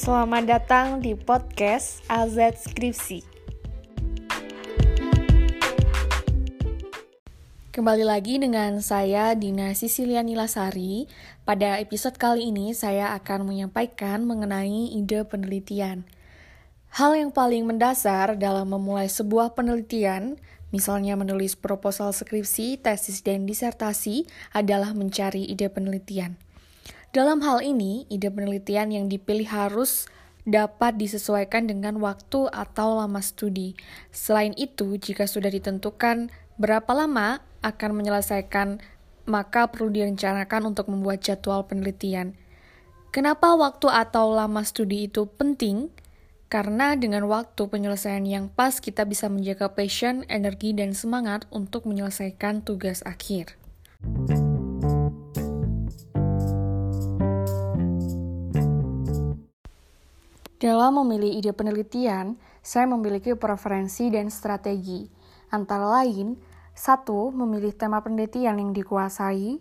Selamat datang di podcast AZ Skripsi. Kembali lagi dengan saya Dina Sisilia Nilasari. Pada episode kali ini saya akan menyampaikan mengenai ide penelitian. Hal yang paling mendasar dalam memulai sebuah penelitian, misalnya menulis proposal skripsi, tesis, dan disertasi, adalah mencari ide penelitian. Dalam hal ini, ide penelitian yang dipilih harus dapat disesuaikan dengan waktu atau lama studi. Selain itu, jika sudah ditentukan berapa lama akan menyelesaikan, maka perlu direncanakan untuk membuat jadwal penelitian. Kenapa waktu atau lama studi itu penting? Karena dengan waktu penyelesaian yang pas, kita bisa menjaga passion, energi, dan semangat untuk menyelesaikan tugas akhir. Dalam memilih ide penelitian, saya memiliki preferensi dan strategi. Antara lain, satu, memilih tema penelitian yang dikuasai.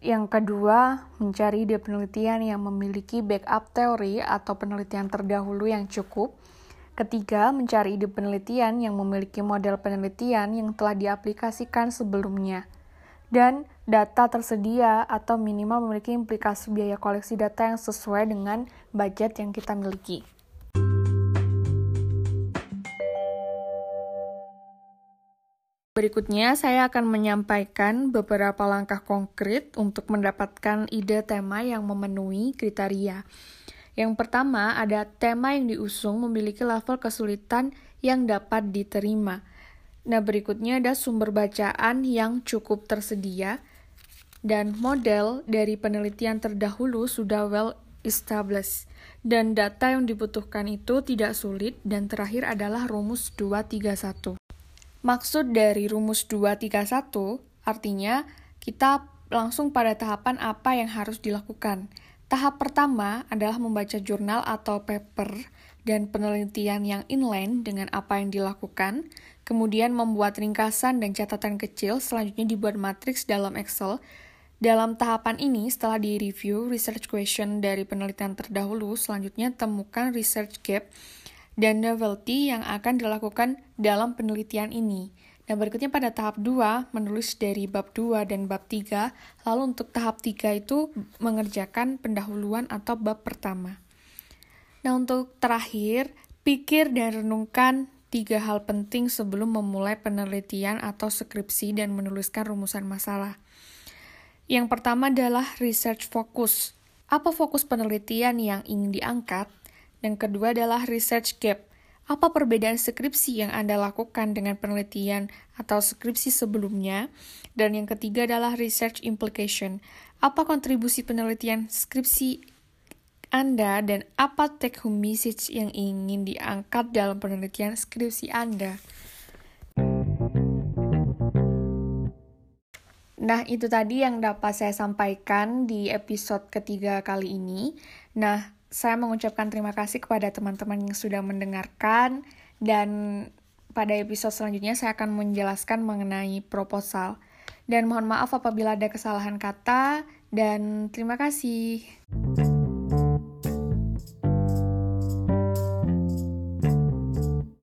Yang kedua, mencari ide penelitian yang memiliki backup teori atau penelitian terdahulu yang cukup. Ketiga, mencari ide penelitian yang memiliki model penelitian yang telah diaplikasikan sebelumnya. Dan data tersedia atau minimal memiliki implikasi biaya koleksi data yang sesuai dengan budget yang kita miliki. Berikutnya, saya akan menyampaikan beberapa langkah konkret untuk mendapatkan ide tema yang memenuhi kriteria. Yang pertama, ada tema yang diusung memiliki level kesulitan yang dapat diterima. Nah, berikutnya ada sumber bacaan yang cukup tersedia, dan model dari penelitian terdahulu sudah well established, dan data yang dibutuhkan itu tidak sulit, dan terakhir adalah rumus 231. Maksud dari rumus 231 artinya kita langsung pada tahapan apa yang harus dilakukan. Tahap pertama adalah membaca jurnal atau paper dan penelitian yang inline dengan apa yang dilakukan, kemudian membuat ringkasan dan catatan kecil, selanjutnya dibuat matriks dalam Excel. Dalam tahapan ini, setelah di-review research question dari penelitian terdahulu, selanjutnya temukan research gap dan novelty yang akan dilakukan dalam penelitian ini. Dan berikutnya pada tahap 2, menulis dari bab 2 dan bab 3, lalu untuk tahap 3 itu mengerjakan pendahuluan atau bab pertama. Nah untuk terakhir, pikir dan renungkan tiga hal penting sebelum memulai penelitian atau skripsi dan menuliskan rumusan masalah. Yang pertama adalah research focus. Apa fokus penelitian yang ingin diangkat? Dan kedua adalah research gap. Apa perbedaan skripsi yang Anda lakukan dengan penelitian atau skripsi sebelumnya? Dan yang ketiga adalah research implication. Apa kontribusi penelitian skripsi Anda dan apa take home message yang ingin diangkat dalam penelitian skripsi Anda? Nah, itu tadi yang dapat saya sampaikan di episode ketiga kali ini. Nah, saya mengucapkan terima kasih kepada teman-teman yang sudah mendengarkan dan pada episode selanjutnya saya akan menjelaskan mengenai proposal. Dan mohon maaf apabila ada kesalahan kata dan terima kasih.